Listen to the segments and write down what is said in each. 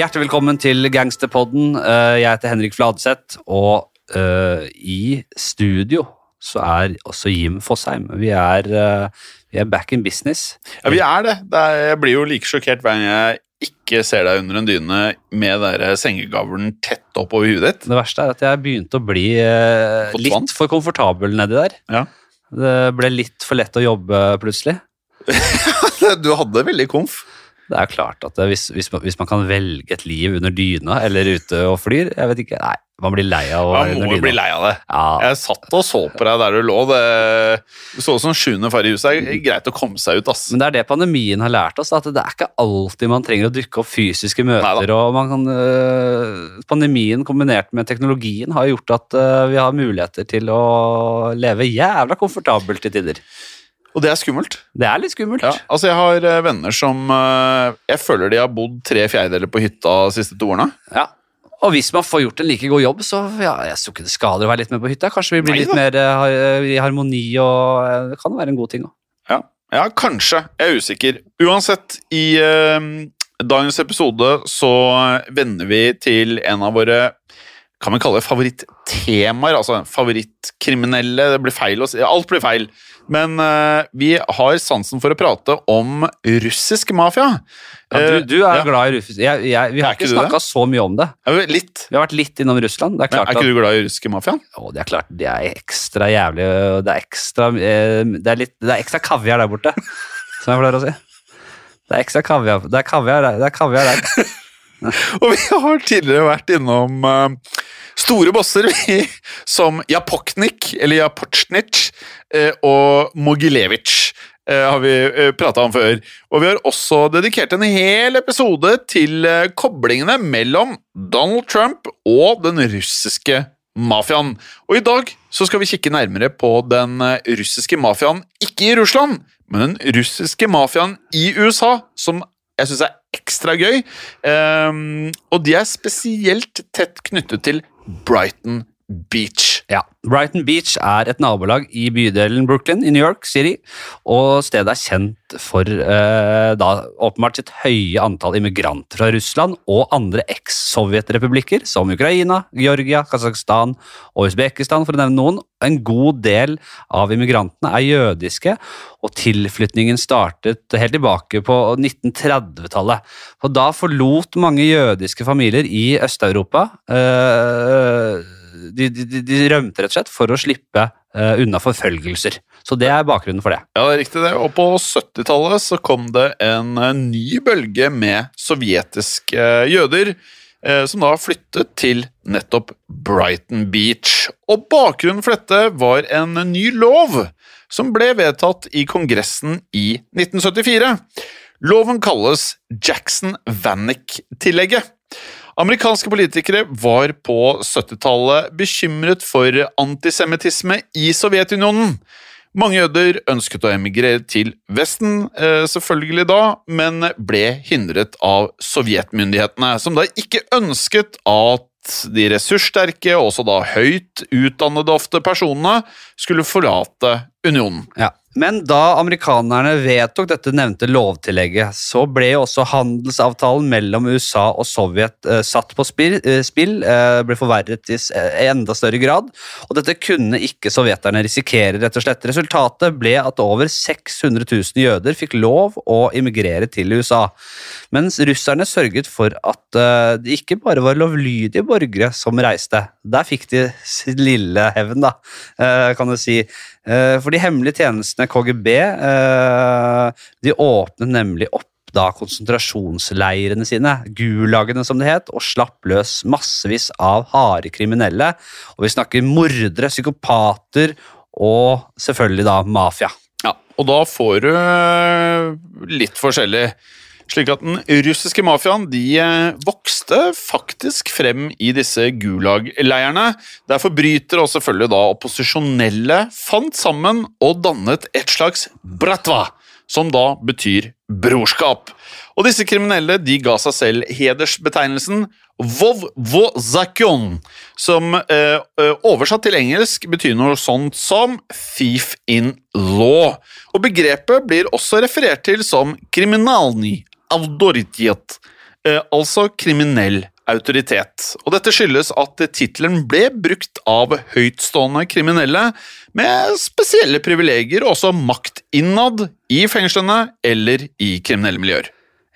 Hjertelig velkommen til Gangsterpodden. Eh, Jeg heter Henrik Fladseth, og eh, i studio så er også Jim Fosheim. Vi er, eh, vi er back in business. Ja, vi er det. det er, jeg blir jo like sjokkert hver gang jeg ikke ser deg under en dyne med sengegavlen tett oppover huet ditt. Det verste er at jeg begynte å bli litt for komfortabel nedi der. Ja. Det ble litt for lett å jobbe plutselig. Du hadde veldig komf. Det er klart at hvis, hvis, man, hvis man kan velge et liv under dyna eller ute og flyr, jeg vet ikke, nei, man blir lei av å være under må Man må bli lei av det. Ja, Jeg satt og så på deg der du lå. Det, det så ut som sjuende far i huset. Det er greit å komme seg ut, ass. Men det er det pandemien har lært oss, at det er ikke alltid man trenger å dukke opp fysiske møter. Neida. og man kan, øh, Pandemien kombinert med teknologien har gjort at øh, vi har muligheter til å leve jævla komfortabelt til tider. Og det er skummelt. Det er litt skummelt. Ja, altså Jeg har eh, venner som eh, Jeg føler de har bodd tre fjerdedeler på hytta de siste to årene. Ja. Og hvis man får gjort en like god jobb, så ja, jeg tror ikke det skader å være litt med på hytta. Kanskje vi blir litt Neida. mer uh, i harmoni, og det kan være en god ting òg. Ja, ja kanskje. Jeg er usikker. Uansett, i uh, dagens episode så vender vi til en av våre kan vi kalle det favorittemaer, altså favorittkriminelle. Det blir feil å si. Alt blir feil. Men uh, vi har sansen for å prate om russisk mafia. Ja, Eh, du, du er ja. glad i russisk Jeg, jeg, vi har ikke ikke snakka så mye om det. Ja, litt. Vi har vært litt innom Russland. Det er klart er ikke du glad i russiske mafiaen? Å, det er klart, det er ekstra jævlig Det er ekstra eh, Det er, litt, det er ekstra kaviar der borte, som jeg pleier å si. Det er ekstra kaviar Det er kaviar der. Det er kaviar der. Og vi har tidligere vært innom eh, store bosser som Japoknik, eller Japochnic, eh, og Mogilevich. eh, har vi uh, prata om før. Og vi har også dedikert en hel episode til eh, koblingene mellom Donald Trump og den russiske mafiaen. Og i dag så skal vi kikke nærmere på den eh, russiske mafiaen, ikke i Russland, men den russiske mafiaen i USA, som jeg syns er ekstra gøy. Ehm, og de er spesielt tett knyttet til Brighton Beach. Ja. Brighton Beach er et nabolag i bydelen Brooklyn i New York City, og stedet er kjent for eh, da åpenbart sitt høye antall immigranter fra Russland og andre eks-sovjetrepublikker, som Ukraina, Georgia, Kasakhstan og Usbekistan, for å nevne noen. En god del av immigrantene er jødiske, og tilflytningen startet helt tilbake på 1930-tallet. Og da forlot mange jødiske familier i Øst-Europa eh, de, de, de- rømte rett og slett for å slippe uh, unna forfølgelser. Så det er bakgrunnen for det. Ja, det er riktig det. Og på 70-tallet så kom det en eh, ny bølge med sovjetiske eh, jøder, som da flyttet til nettopp Brighton Beach. Og bakgrunnen for dette var en ny lov som ble vedtatt i Kongressen i 1974. Loven kalles Jackson-Vanik-tillegget. Amerikanske politikere var på 70-tallet bekymret for antisemittisme i Sovjetunionen. Mange jøder ønsket å emigrere til Vesten, eh, selvfølgelig da, men ble hindret av sovjetmyndighetene, som da ikke ønsket at de ressurssterke, og også da høyt utdannede ofte personene, skulle forlate unionen. Ja. Men da amerikanerne vedtok dette nevnte lovtillegget, så ble jo også handelsavtalen mellom USA og Sovjet eh, satt på spill, eh, spill eh, ble forverret i eh, enda større grad, og dette kunne ikke sovjeterne risikere, rett og slett. Resultatet ble at over 600 000 jøder fikk lov å immigrere til USA, mens russerne sørget for at eh, det ikke bare var lovlydige borgere som reiste. Der fikk de sin lille hevn, da, eh, kan du si. Eh, For de hemmelige tjenestene KGB eh, de åpnet nemlig opp da konsentrasjonsleirene sine, gulagene som det het, og slapp løs massevis av harde kriminelle. Og vi snakker mordere, psykopater og selvfølgelig da mafia. Ja, og da får du eh, litt forskjellig. Slik at den russiske mafiaen de eh, vokste faktisk frem i disse Gulag-leirene, der forbrytere og selvfølgelig da opposisjonelle fant sammen og dannet et slags bratva, som da betyr brorskap. Og disse kriminelle de ga seg selv hedersbetegnelsen Vovvozakyon, som eh, eh, oversatt til engelsk betyr noe sånt som thief in law. Og begrepet blir også referert til som kriminalny autoritet, eh, altså kriminell autoritet. Og dette skyldes at tittelen ble brukt av høytstående kriminelle med spesielle privilegier og også makt innad i fengslene eller i kriminelle miljøer.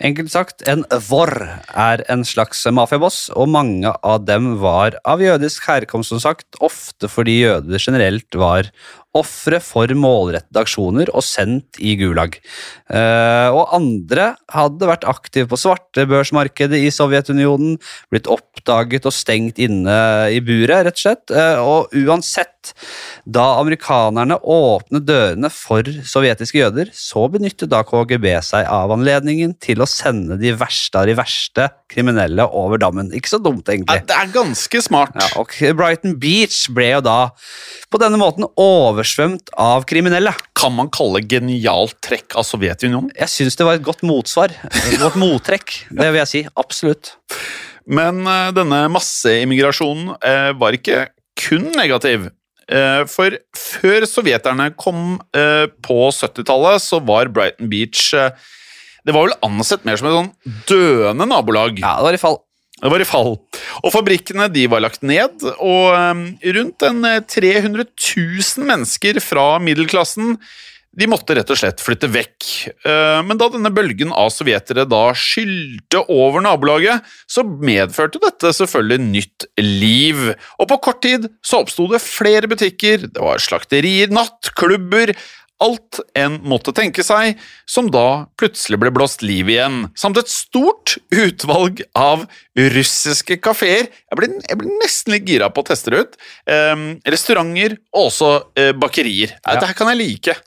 Enkelt sagt, en vorr er en slags mafiaboss, og mange av dem var av jødisk herkomst, som sagt, ofte fordi jøder generelt var ofre for målrettede aksjoner og sendt i Gulag. Eh, og andre hadde vært aktive på svartebørsmarkedet i Sovjetunionen, blitt oppdaget og stengt inne i buret, rett og slett. Eh, og uansett, da amerikanerne åpnet dørene for sovjetiske jøder, så benyttet da KGB seg av anledningen til å sende de verste av de verste kriminelle over dammen. Ikke så dumt, egentlig. Ja, det er ganske smart. Ja, og Brighton Beach ble jo da på denne måten oversvømt av kriminelle. Kan man kalle genialt trekk av Sovjetunionen? Jeg syns det var et godt motsvar. Et godt mottrekk, det vil jeg si. Absolutt. Men uh, denne masseimmigrasjonen uh, var ikke kun negativ. Uh, for før sovjeterne kom på 70-tallet, så var Brighton Beach Det var vel ansett mer som et sånn døende nabolag. Ja, det var i fall. Det var i fall. Og fabrikkene de var lagt ned, og um, rundt en 300 000 mennesker fra middelklassen de måtte rett og slett flytte vekk. Uh, men da denne bølgen av sovjetere da skylte over nabolaget, så medførte dette selvfølgelig nytt liv. Og på kort tid så oppsto det flere butikker, det var slakterier, nattklubber, alt en måtte tenke seg, som da plutselig ble blåst liv igjen, samt et stort utvalg av russiske kafeer. Jeg jeg ble nesten litt gira på å teste det ut. Eh, restauranter og også eh, bakerier. Ja. Dette kan jeg like.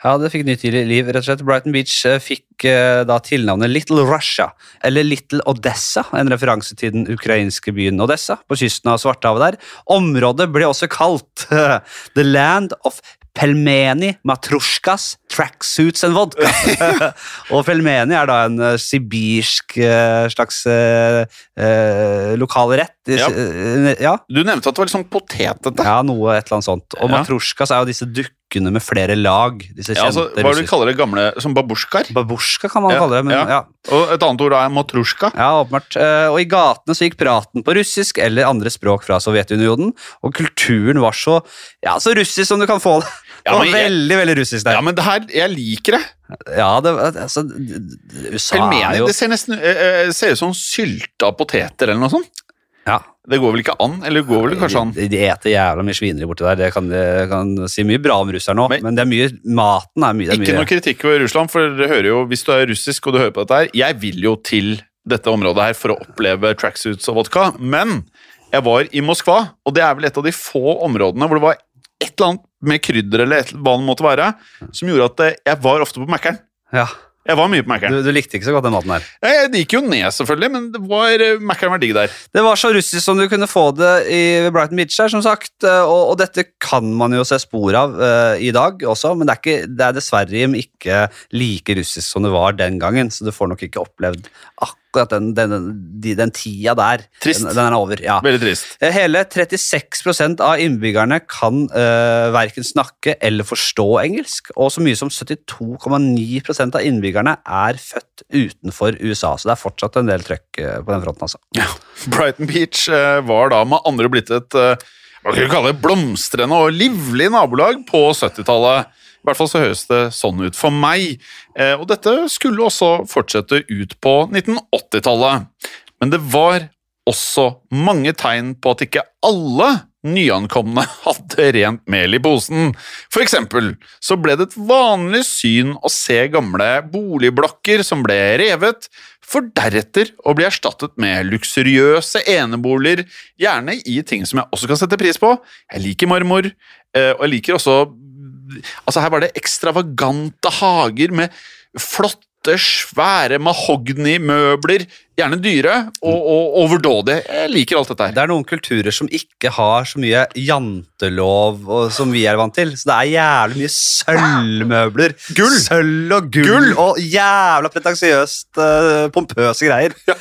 Ja, det fikk nytt liv, rett og slett. Brighton Beach fikk eh, da tilnavnet Little Russia, eller Little Odessa, en referanse til den ukrainske byen Odessa på kysten av Svartehavet der. Området ble også kalt The Land of Pelmeni, matrusjkas, tracksuits and vodka. og pelmeni er da en uh, sibirsk uh, slags uh, lokal rett. Ja. ja. Du nevnte at det var litt sånn potetete. Ja, noe et eller annet sånt. Og ja. matrusjkas er jo disse dukkene med flere lag. disse ja, altså, Hva du kaller det gamle som babusjkaer? Babusjka kan man kalle det. Men, ja. Og et annet ord er matrusjka. Ja, åpenbart. Og i gatene så gikk praten på russisk eller andre språk fra Sovjetunionen, og kulturen var så, ja, så russisk som du kan få det. Ja, men, veldig veldig russisk der. Ja, men det her, jeg liker det. Ja, det, altså, USA Pelmeni, er jo Det ser nesten uh, ser ut som sylta poteter eller noe sånt. Ja. Det går vel ikke an? Eller går vel kanskje an? De, de eter jævla mye svineri borti der. Det kan, det kan, si mye bra om russerne òg, men, men, det er mye, maten er mye er Ikke mye. noe kritikk over Russland, for dere hører jo, hvis du er russisk og du hører på dette her Jeg vil jo til dette området her for å oppleve tracksuits og vodka, men jeg var i Moskva, og det er vel et av de få områdene hvor det var et eller annet med krydder eller et, hva det måtte være, som gjorde at eh, jeg var ofte på Mækkern. Ja. Jeg var mye på Mækkern. Du, du, likte ikke så godt den maten her? Jeg, det gikk jo ned, selvfølgelig, men det var eh, Mækkern var digg der. Det var så russisk som du kunne få det i Brighton Beach her, som sagt. Eh, og, og, dette kan man jo se spor av uh, i dag også, men det er, ikke, det er dessverre ikke like russisk som det var den gangen, så du får nok ikke opplevd akkurat akkurat den, den, den, den tida der. Trist. Den, er over. Ja. Veldig trist. Eh, hele 36% av innbyggerne kan uh, eh, verken snakke eller forstå engelsk, og så mye som 72,9% av innbyggerne er født utenfor USA. Så det er fortsatt en del trøkk uh, på den fronten. altså. Ja. Brighton Beach uh, var da med andre blitt et hva kan vi kalle det, blomstrende og livlig nabolag på 70-tallet. I hvert fall så høres det sånn ut for meg. Eh, og dette skulle også fortsette ut på 1980-tallet. Men det var også mange tegn på at ikke alle nyankomne hadde rent mel i posen. For eksempel så ble det et vanlig syn å se gamle boligblokker som ble revet, for deretter å bli erstattet med luksuriøse eneboliger, gjerne i ting som jeg også kan sette pris på. Jeg liker marmor, eh, og jeg liker også Altså, her var det ekstravagante hager med flotte, svære mahognimøbler, gjerne dyre og, og overdådige. Jeg liker alt dette her. Det er noen kulturer som ikke har så mye jantelov og, som vi er vant til. Så det er jævlig mye sølvmøbler. Gull! Sølv og gull, gull. og jævla pretensiøst, uh, pompøse greier. Ja.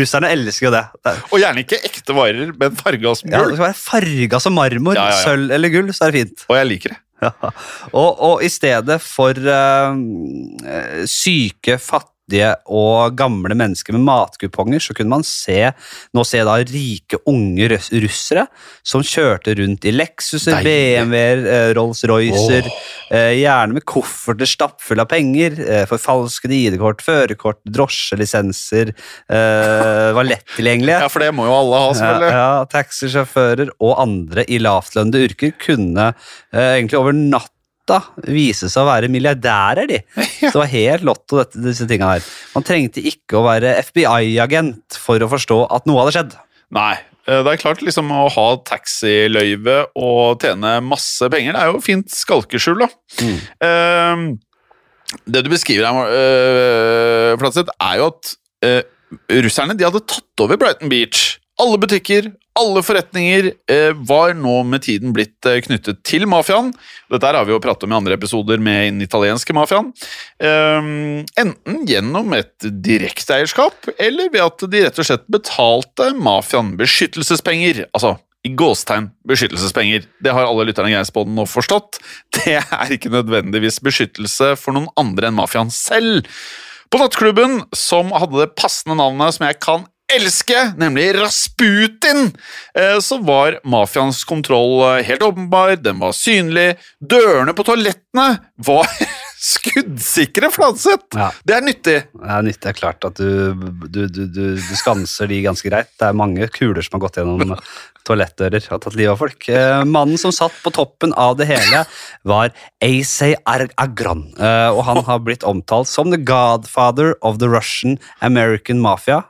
Russerne elsker jo det. det og gjerne ikke ekte varer, men farga som gull. Ja, det skal være farga som marmor, ja, ja, sølv eller gull, så er det fint. Og jeg liker det. Ja. Og, og, i stedet for uh, syke, fattige fattige og gamle mennesker med matkuponger, så kunne man se, nå se da rike, unge russere som kjørte rundt i Lexuser. BMW-er, eh, Rolls-Roycer, oh. gjerne med kofferter stappfulle av penger, eh, forfalskede ID-kort, førerkort, drosjelisenser, var lett tilgjengelige. Ja, for det må jo alle ha, selvfølgelig. Ja, ja, Taxisjåfører og andre i lavtlønnede yrker kunne egentlig over natta vise seg å være milliardærer, de. Så det var helt lotto, dette, disse tinga her. Man trengte ikke å være FBI-agent for å forstå at noe hadde skjedd. Nei. eh, Det er klart liksom å ha taxiløyve og tjene masse penger, det er jo fint skalkeskjul, da. Eh, det du beskriver her, uh, Flatseth, er jo at uh, russerne de hadde tatt over Brighton Beach. Alle butikker, alle forretninger eh, var nå med tiden blitt eh, knyttet til mafiaen. Dette har vi jo pratet om i andre episoder med den italienske mafiaen. Eh, enten gjennom et direkteeierskap, eller ved at de rett og slett betalte mafiaen beskyttelsespenger. Altså i gåstegn beskyttelsespenger. Det har alle lytterne i Geirsboden nå forstått. Det er ikke nødvendigvis beskyttelse for noen andre enn mafiaen selv. På nattklubben, som hadde det passende navnet som jeg kan elske, nemlig Rasputin, eh, så var mafiaens kontroll eh, helt åpenbar, den var synlig, dørene på toalettene var skuddsikre, Fladseth! Ja. Det er nyttig. Det er nyttig, det er klart at du, du, du, du, skanser de ganske greit. Det er mange kuler som har gått gjennom toalettdører og tatt livet av folk. Eh, mannen som satt på toppen av det hele, var Agron. Eh, og han har blitt omtalt som the godfather of the Russian American Mafia.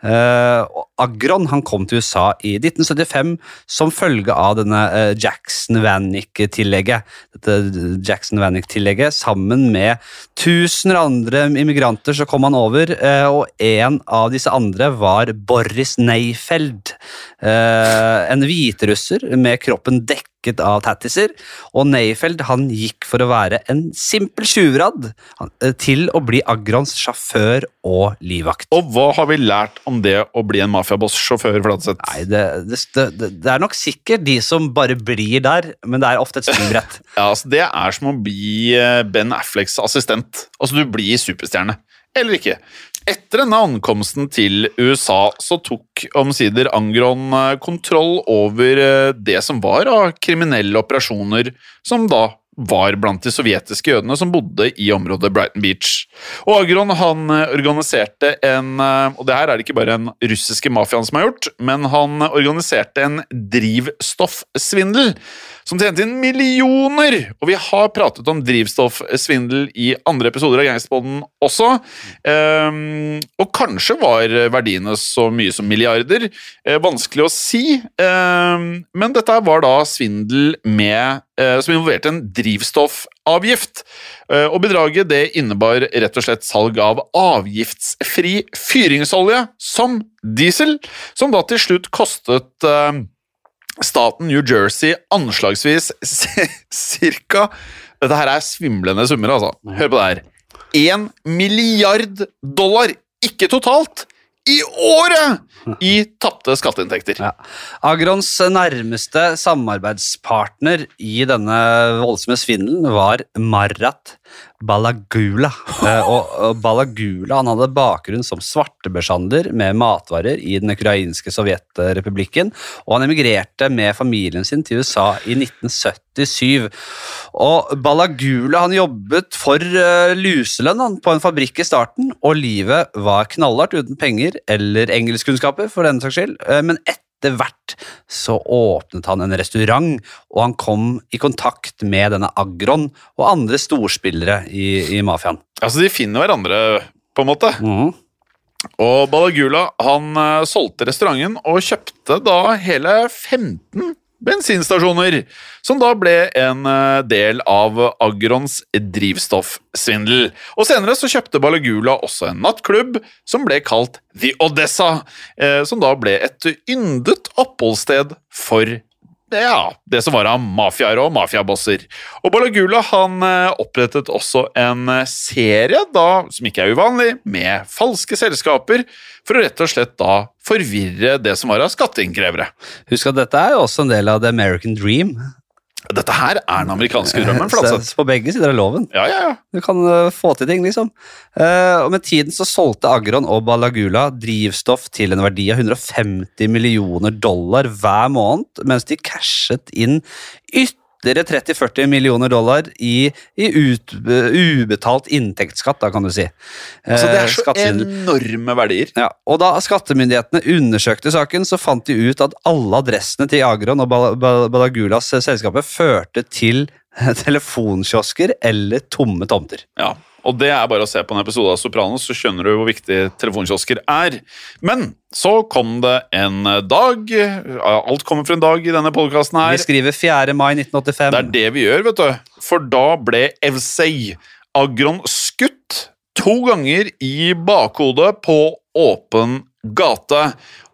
Eh, og Agron han kom til USA i 1975 som følge av denne uh, Jackson Vanik-tillegget. Dette Jackson Vanik-tillegget Sammen med tusener andre immigranter så kom han over, uh, og en av disse andre var Boris Neifeld. Eh, en hviterusser med kroppen dekket av tattiser, og Neyfeld han gikk for å være en simpel tjuvradd eh, til å bli Agrons sjåfør og livvakt. Og hva har vi lært om det å bli en mafiaboss-sjåfør, Fladseth? Nei, det, det, det, det er nok sikkert de som bare blir der, men det er ofte et springbrett. Ja, altså Det er som å bli eh, Ben Afflecks assistent. Altså, du blir superstjerne. Eller ikke. Etter denne ankomsten til USA så tok omsider Angron eh, kontroll over eh, det som var av kriminelle operasjoner, som da var blant de sovjetiske jødene som bodde i området Brighton Beach. Og Agron han eh, organiserte en Og det her er det ikke bare den russiske mafiaen som har gjort, men han organiserte en drivstoffsvindel som tjente inn millioner! Og vi har pratet om drivstoffsvindel i andre episoder av Gangsterboden også. Um, og kanskje var verdiene så mye som milliarder. Uh, vanskelig å si. Um, men dette var da svindel med, uh, som involverte en drivstoffavgift. Uh, og bedraget det innebar rett og slett salg av avgiftsfri fyringsolje som diesel, som da til slutt kostet eh, staten New Jersey anslagsvis ca. Dette her er svimlende summer, altså. Hør på det her. Én milliard dollar, ikke totalt, i året i tapte skatteinntekter. Ja. Agrons nærmeste samarbeidspartner i denne voldsomme svindelen var Marat Balagula. Eh, Og og Balagula han hadde bakgrunn som svartebørshandler med matvarer i den ukrainske sovjetrepublikken, og han emigrerte med familien sin til USA i 1977. Og Balagula han jobbet for eh, luselønn han, på en fabrikk i starten, og livet var knallhardt uten penger eller engelskkunnskaper, for den saks skyld. Eh, Men etter hvert så åpnet han en restaurant, og han kom i kontakt med denne Agron og andre storspillere i, i mafiaen. Altså, de finner hverandre, på en måte. Mm. Og Balagula han eh, solgte restauranten og kjøpte da hele 15 bensinstasjoner, som da ble en eh, del av Agrons drivstoffsvindel. Og senere så kjøpte Balagula også en nattklubb som ble kalt The Odessa, eh, som da ble et yndet oppholdssted for ja, det som var av mafiaer og mafiabosser. Og Balagula han eh, opprettet også en eh, serie, da, som ikke er uvanlig, med falske selskaper, for å rett og slett da forvirre det som var av skatteinnkrevere. Husk at dette er jo også en del av The American Dream. Dette her er den amerikanske drømmen. Flatseth. På begge sider av loven. Ja, ja, ja. Du kan eh, få til ting, liksom. Eh, og Med tiden så solgte Agron og Balagula drivstoff til en verdi av 150 millioner dollar hver måned, mens de cashet inn ytterligere 30-40 millioner dollar i, i ut, ubetalt inntektsskatt, da kan du si. Altså, det er Eh, så enorme verdier. Ja, og Da skattemyndighetene undersøkte saken, så fant de ut at alle adressene til Agron og Bal- Bal- Balagulas eh, selskapet førte til telefonkiosker eller tomme tomter. Ja, og det er bare å se på en episode av Sopranos, så skjønner du hvor viktig telefonkiosker er. Men så kom det en dag. Alt kommer for en dag i denne podkasten Vi skriver 4. mai 1985. Det er det vi gjør, vet du. For da ble Evsei Agron skutt to ganger i bakhodet på åpen gate.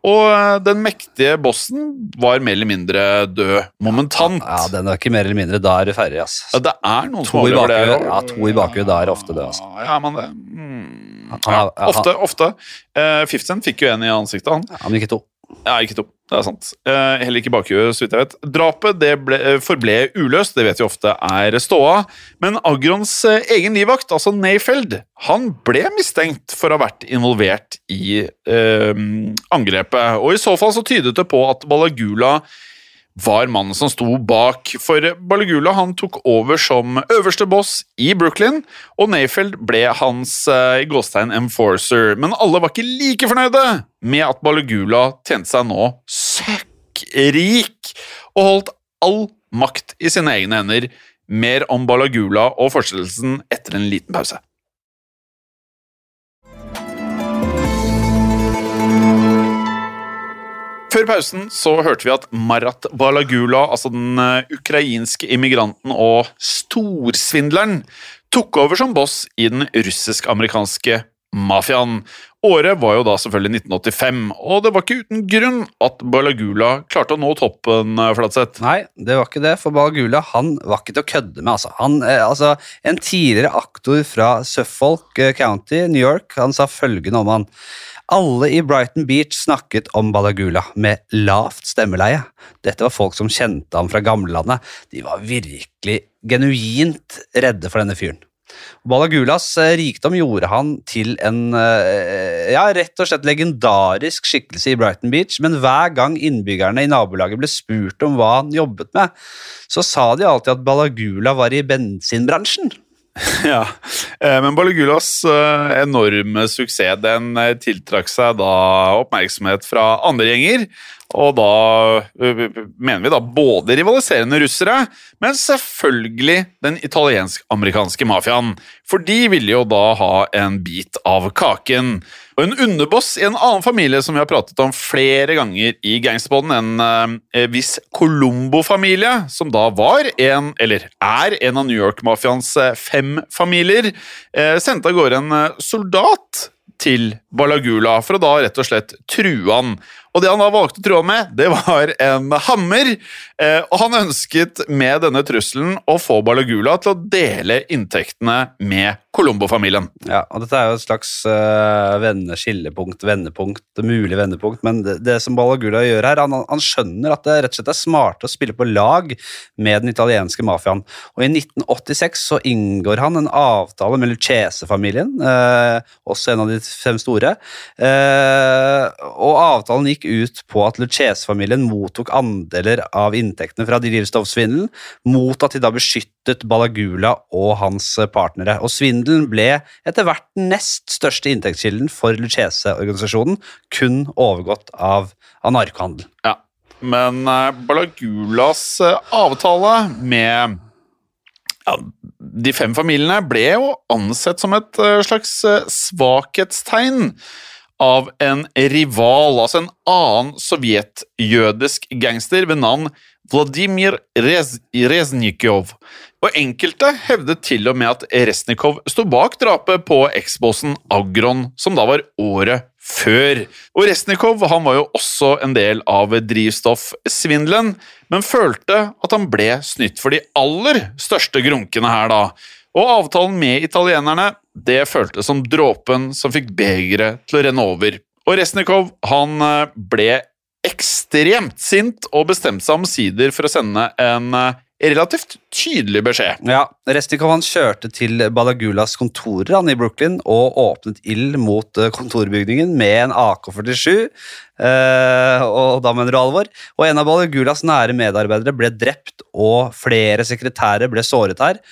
Og eh, den mektige bossen var mer eller mindre død momentant. Ja, den er ikke mer eller mindre. Da er du ferdig, ass. Ja, det er noen To som overlever det. ja, to i bakhuet, da er det ofte det, altså. Ja, men det mm, ja, Ofte, ofte. Uh, Fifth fikk jo en i ansiktet, han. Ja, men ikke to. Ja, ikke to. Det er sant. Eh, heller ikke bakhuet, så vidt jeg vet. Drapet det ble, eh, forble uløst, det vet vi ofte er ståa. Men Agrons eh, egen livvakt, altså Nayfeld, han ble mistenkt for å ha vært involvert i eh, angrepet. Og i så fall så tydet det på at Balagula var mannen som sto bak. For Balagula han tok over som øverste boss i Brooklyn, og Nayfeld ble hans eh, gåstein enforcer. Men alle var ikke like fornøyde med at Balagula tjente seg nå søkkrik og holdt all makt i sine egne hender. Mer om Balagula og fortsettelsen etter en liten pause. Før pausen så hørte vi at Marat Balagula, altså den eh, ukrainske immigranten og storsvindleren, tok over som boss i den russisk-amerikanske mafiaen. Året var jo da selvfølgelig 1985, og det var ikke uten grunn at Balagula klarte å nå toppen, eh, Flatseth. Nei, det var ikke det, for Balagula han var ikke til å kødde med. altså. Han, eh, altså en tidligere aktor fra Suffolk eh, County, New York, han sa følgende om han. Alle i Brighton Beach snakket om Balagula med lavt stemmeleie. Dette var folk som kjente ham fra gamlelandet. De var virkelig genuint redde for denne fyren. Balagulas eh, rikdom gjorde han til en eh, ja, rett og slett legendarisk skikkelse i Brighton Beach, men hver gang innbyggerne i nabolaget ble spurt om hva han jobbet med, så sa de alltid at Balagula var i bensinbransjen. Ja, eh, Men Balagulas enorme suksess den tiltrakk seg da oppmerksomhet fra andre gjenger. Og da eh, mener vi da både rivaliserende russere, men selvfølgelig den italiensk-amerikanske mafiaen. For de ville jo da ha en bit av kaken. Og en underboss i en annen familie som vi har pratet om flere ganger i Gangsterboden, en eh, viss Colombo-familie, som da var en, eller er en av New York-mafiaens eh, fem familier, eh, sendte av gårde en eh, soldat til Balagula for å da rett og slett true han. Og det han da valgte å true med, det var en hammer. Eh, og han ønsket med denne trusselen å få Balagula til å dele inntektene med Colombo-familien. Ja, og Dette er jo et slags uh, venneskillepunkt, vendepunkt, mulig vendepunkt, men det, det som Balagula gjør her, han, han skjønner at det rett og slett er smart å spille på lag med den italienske mafiaen. Og I 1986 så inngår han en avtale med Lucchese-familien, eh, også en av de fem store. Eh, og avtalen gikk ut på at Lucchese-familien mottok andeler av inntektene fra drivstoffsvindelen, mot at de da beskyttet Balagula og hans partnere. Og svindelen ble etter hvert den nest største inntektskilden for Lucchese-organisasjonen, kun overgått av, anarkohandel. Ja. Men eh, Balagulas eh, avtale med ja, de fem familiene ble jo ansett som et eh, slags svakhetstegn av en rival, altså en annen sovjetjødisk gangster ved navn Vladimir Rez Reznikov. Og enkelte hevdet til og med at Reznikov sto bak drapet på eksbossen Agron, som da var året før. Og Reznikov han var jo også en del av drivstoffsvindelen, men følte at han ble snytt for de aller største grunkene her, da. Og avtalen med italienerne det føltes som dråpen som fikk begeret til å renne over. Og Resnikov han eh, ble ekstremt sint og bestemte seg omsider for å sende en eh, relativt tydelig beskjed. Ja, Resnikov han kjørte til Balagulas kontorer han i Brooklyn og åpnet ild mot eh, kontorbygningen med en AK-47, eh, og da mener du alvor. Og en av Balagulas nære medarbeidere ble drept, og flere sekretærer ble såret her.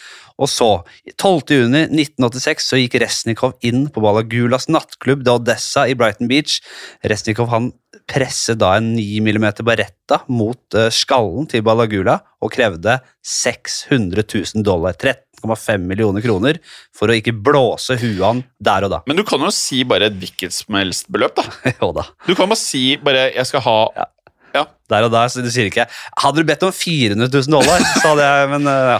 Og så, 12.6.1986, så gikk Resnikov inn på Balagulas nattklubb The Odessa i Brighton Beach. Resnikov han presset da en 9 mm Beretta mot eh, skallen til Balagula og krevde 600 000 dollar, 13,5 millioner kroner, for å ikke blåse huet han der og da. Men du kan jo si bare et hvilket som helst beløp, da. jo da. Du kan bare si bare 'jeg skal ha Ja. Der og der, så du sier ikke Hadde du bedt om 400 000 dollar, så hadde jeg Men eh, ja.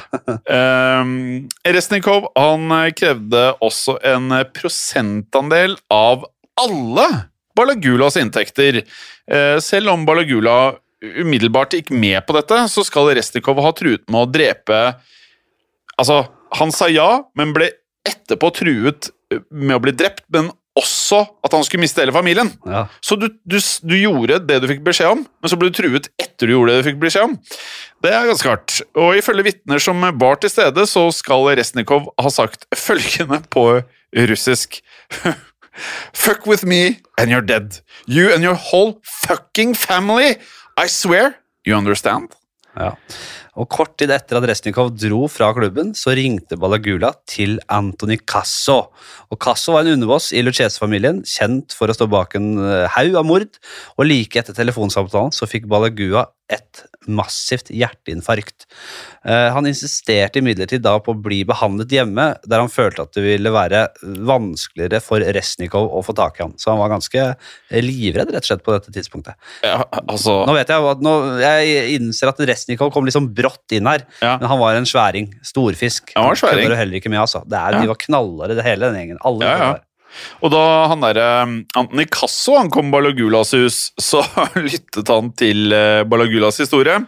Um, Resnikov han eh, krevde også en prosentandel av alle Balagulas inntekter. Eh, selv om Balagula umiddelbart gikk med på dette, så skal Resnikov ha truet med å drepe Altså, han sa ja, men ble etterpå truet med å bli drept, men også at han skulle miste hele familien. ja. Så du, du, du gjorde det du fikk beskjed om, men så ble du truet etter du gjorde det du fikk beskjed om. Det er ganske hardt. Og ifølge vitner som var til stede, så skal Resnikov ha sagt følgende på russisk. Fuck with me and you're dead. You and your whole fucking family. I swear. You understand? Ja. Og Kort tid etter at Resnikov dro fra klubben, så ringte Balagula til Antony Casso. Og Casso var en underboss i Lucchese-familien, kjent for å stå bak en eh, haug av mord. Og like etter telefonsamtalen så fikk Balagua et massivt hjerteinfarkt. Eh, han insisterte imidlertid da på å bli behandlet hjemme, der han følte at det ville være vanskeligere for Resnikov å få tak i han. Så han var ganske livredd rett og slett på dette tidspunktet. Ja, altså Nå vet jeg at nå, jeg innser at Resnikov kom liksom brått inn her, Ja. men han var en sværing. Storfisk. Han var sværing. kødder heller ikke med, altså. Det er, Ja. De var knallere, det hele den gjengen. Alle Ja, ja. var. Og da han derre Antony Casso ankom Balagulas hus, så lyttet han til eh, Balagulas historie.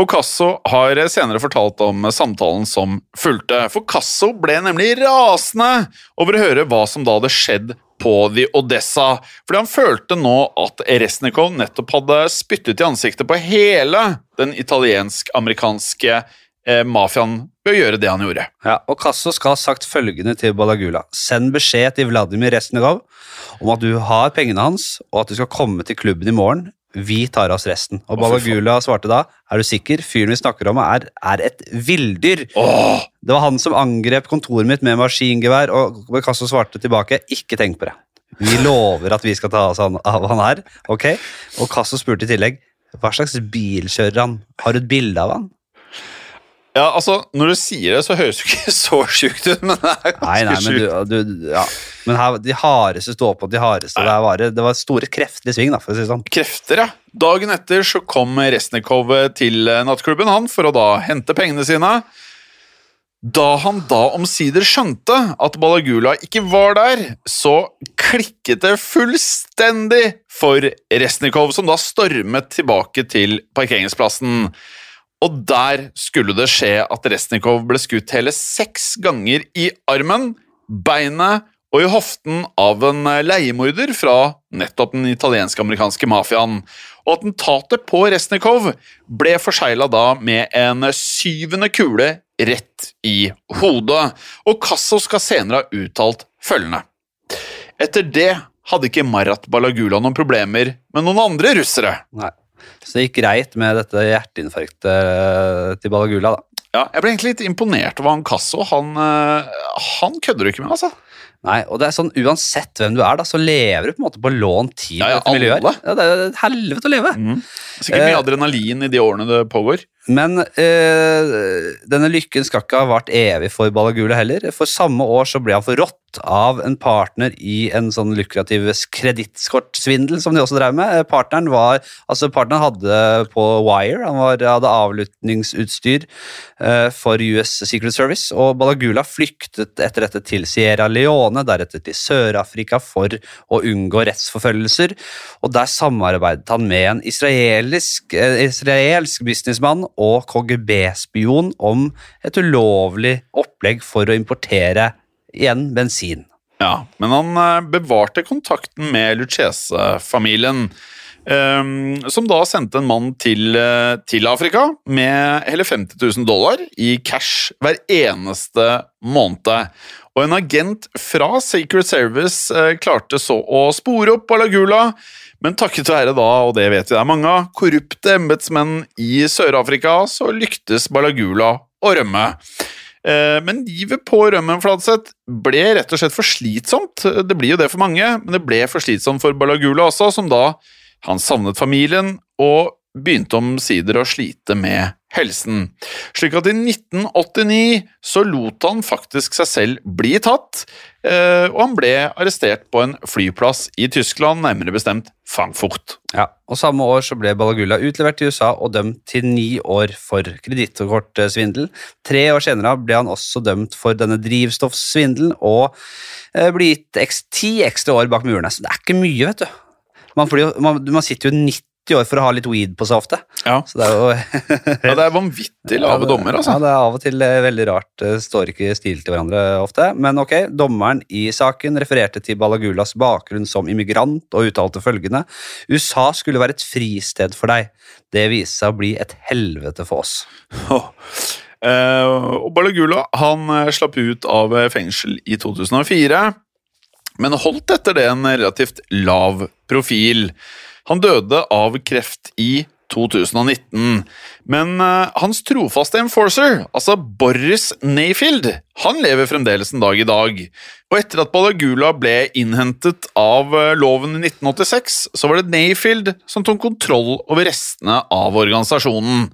Og Casso har senere fortalt om samtalen som fulgte. For Casso ble nemlig rasende over å høre hva som da hadde skjedd på The Odessa. Fordi han følte nå at Resnikov nettopp hadde spyttet i ansiktet på hele den italiensk-amerikanske eh, mafiaen å gjøre det han gjorde. Ja, og Casso skal ha sagt følgende til Balagula. Send beskjed til Vladimir Resnikov om at du har pengene hans, og at du skal komme til klubben i morgen. Vi tar oss resten. Og. Balagula svarte da, er du sikker? Fyren vi snakker om er, er et villdyr. Åh, Det var han som angrep kontoret mitt med maskingevær, og Casso svarte tilbake, ikke tenk på det. Vi lover at vi skal ta oss av han her, ok? Og Casso spurte i tillegg, hva slags bil kjører han? Har du et bilde av han? Ja, altså, Når du sier det, så høres det ikke så sjukt ut, men det er ganske Nei, nei, men, sjukt. du, du, ja. men her, de hardeste står på de hardeste. Det var, det var store krefter i sving, da, for å si det sånn. Krefter, ja. Dagen etter så kom Resnikov til eh, nattklubben han for å da hente pengene sine. Da han da omsider skjønte at Balagula ikke var der, så klikket det fullstendig for Resnikov, som da stormet tilbake til parkeringsplassen. Og der skulle det skje at Resnikov ble skutt hele seks ganger i armen, beinet og i hoften av en leiemorder fra nettopp den italiensk-amerikanske mafiaen. Og attentatet på Resnikov ble forsegla da med en syvende kule rett i hodet, og Casso skal senere ha uttalt følgende. Etter det hadde ikke Marat Balagula noen problemer med noen andre russere. Nei. Så det gikk greit med dette hjerteinfarktet eh, til Balagula, da. Ja, jeg ble egentlig litt imponert over han Casso. Han, eh, han kødder ikke med, altså. Nei, og det er sånn, Uansett hvem du er, da, så lever du på en måte på lånt tid. Ja, ja, alle. Ja, det er et helvete å leve. Sikkert mye Eh, adrenalin i de årene det pågår. Men eh, denne lykken skal ikke ha vart evig for Balagula heller. For samme år så ble han forrådt av en partner i en sånn lukrativ kredittkortsvindel som de også drev med. Eh, Partneren var, altså partneren hadde på Wire, han var, hadde avlyttingsutstyr eh, for US Secret Service, og Balagula flyktet etter dette til Sierra Leone, deretter til Sør-Afrika for å unngå rettsforfølgelser, og der samarbeidet han med en israelisk, eh, israelsk businessmann og KGB-spion om et ulovlig opplegg for å importere igjen bensin. Ja, men han eh, bevarte kontakten med Lucchese-familien. Um, som da sendte en mann til, eh, til Afrika med hele 50 000 dollar i cash hver eneste måned. Og en agent fra Secret Service uh, klarte så å spore opp Balagula, men takket være da, og det vet vi det er mange av, korrupte embetsmenn i Sør-Afrika, så lyktes Balagula å rømme. Eh, men livet på rømmen Fladseth ble rett og slett for slitsomt. Det blir jo det for mange, men det ble for slitsomt for Balagula også, som da han savnet familien og begynte omsider å slite med helsen. Slik at i 1989 så lot han faktisk seg selv bli tatt, eh, og han ble arrestert på en flyplass i Tyskland, nærmere bestemt Frankfurt. Ja, og Samme år så ble Balagulla utlevert til USA og dømt til ni år for kredittkortsvindel. Tre år senere ble han også dømt for denne drivstoffsvindelen og eh, ble gitt ti ekstra år bak murene. Så det er ikke mye, vet du. Man, jo, man, man sitter jo 90 år for å ha litt weed på seg ofte. Ja. Så det er jo ja, det er vanvittig lave dommer, altså. Ja, det er av og til eh, veldig rart. Det står ikke stil til hverandre ofte. Men ok, dommeren i saken refererte til Balagulas bakgrunn som immigrant og uttalte følgende USA skulle være et fristed for deg. Det viste seg å bli et helvete for oss. Oh. Uh, og Balagula han eh, slapp ut av fengsel i 2004, men holdt etter det en relativt lav profil. Han døde av kreft i 2019. Men uh, hans trofaste enforcer, altså Boris Nayfield, han lever fremdeles en dag i dag. Og etter at Balagula ble innhentet av uh, loven i 1986, så var det Nayfield som tok kontroll over restene av organisasjonen.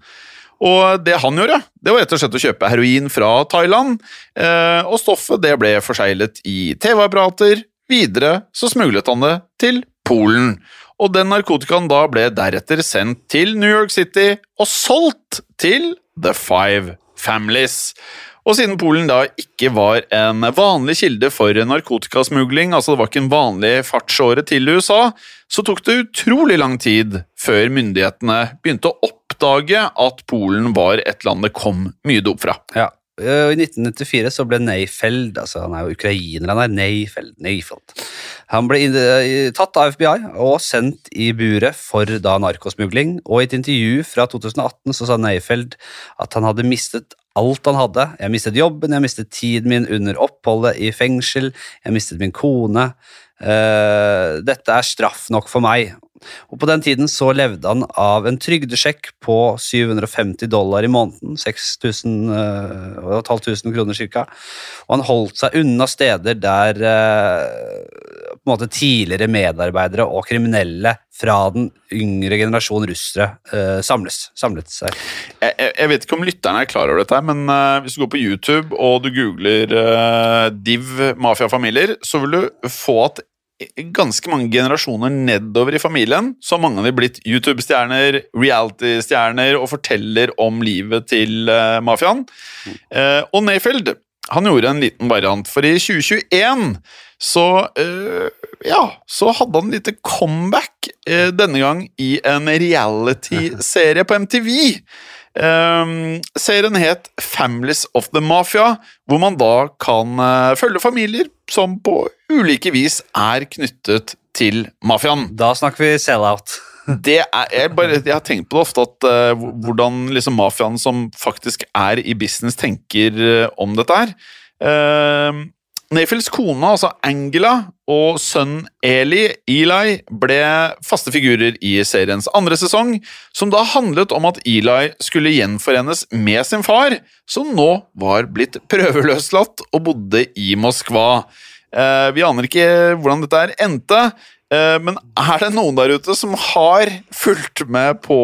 Og det han gjorde, det var rett og slett å kjøpe heroin fra Thailand, uh, og stoffet det ble forseglet i TV-apparater. Videre så smuglet han det til Polen og den narkotikaen da ble deretter sendt til New York City og solgt til The Five Families. Og siden Polen da ikke var en vanlig kilde for narkotikasmugling, altså det var ikke en vanlig fartsåre til USA, så tok det utrolig lang tid før myndighetene begynte å oppdage at Polen var et land det kom mye dop fra. Ja, Eh, I 1994 så ble Neifeld altså Han er jo ukrainer, han er Neifeld, Neifeld. Han ble eh, tatt av FBI og sendt i buret for da narkosmugling. Og i et intervju fra 2018 så sa Neifeld at han hadde mistet alt han hadde. Jeg mistet jobben, jeg mistet tiden min under oppholdet i fengsel, jeg mistet min kone. Uh, dette er straff nok for meg. Og På den tiden så levde han av en trygdesjekk på 750 dollar i måneden. 6500 kroner ca. Og han holdt seg unna steder der eh, på en måte tidligere medarbeidere og kriminelle fra den yngre generasjon russere eh, samles, samlet seg. Jeg, jeg, vet ikke om lytterne er klar over dette, men hvis du går på YouTube og du googler Div mafiafamilier, så vil du få at ganske mange generasjoner nedover i familien, så har mange av de blitt YouTube-stjerner, reality-stjerner og forteller om livet til uh, mafiaen. Uh, og Nayfield han gjorde en liten variant, for i 2021 så uh, ja, så hadde han et lite comeback, denne gang i en reality-serie på MTV. Um, serien het Families of the Mafia, hvor man da kan uh, følge familier som på ulike vis er knyttet til mafiaen. Da snakker vi sell-out. det er, jeg, bare, jeg, har tenkt på det ofte, at uh, hvordan liksom mafiaen som faktisk er i business, tenker uh, om dette her. Uh, Nayfields kone, altså Angela, og sønnen Eli, Eli, ble faste figurer i seriens andre sesong, som da handlet om at Eli skulle gjenforenes med sin far, som nå var blitt prøveløslatt og bodde i Moskva. Eh, vi aner ikke hvordan dette her endte, eh, men er det noen der ute som har fulgt med på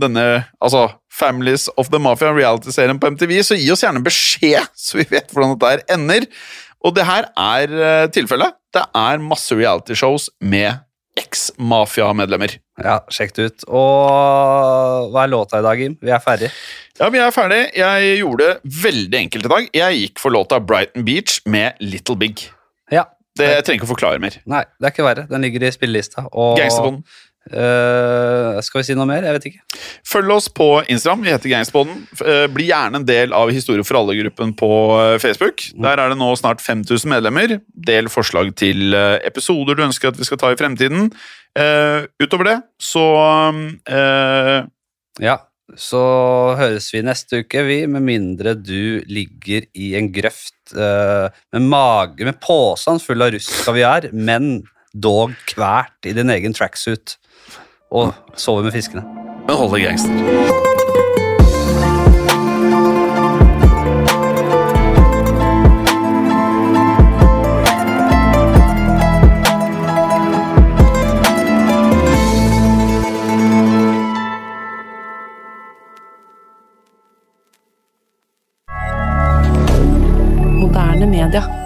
denne altså Families of the Mafia reality-serien på MTV, så gi oss gjerne beskjed, så vi vet hvordan dette her ender. Og det her er uh, tilfellet. Det er masse realityshows med eks-mafia-medlemmer. Ja, sjekk det ut. Og hva er låta i dag, Jim? Vi er ferdig. Ja, vi er ferdig. Jeg gjorde det veldig enkelt i dag. Jeg gikk for låta Brighton Beach med Little Big. Ja. Det jeg trenger ikke å forklare mer. Nei, det er ikke verre. Den ligger i spillelista. Og Eh, skal vi si noe mer? Jeg vet ikke. Følg oss på Instagram. Vi heter Gangspodden. Uh, Bli gjerne en del av Historie for alle-gruppen på eh, Facebook. Der er det nå snart 5000 medlemmer. Del forslag til eh, episoder du ønsker at vi skal ta i fremtiden. Uh, utover det så eh, Ja, så høres vi neste uke, vi, med mindre du ligger i en grøft eh, med mage med posen full av russ kaviar, men dog kvært i din egen tracksuit og sover med fiskene. Men holder gangster. moderne media.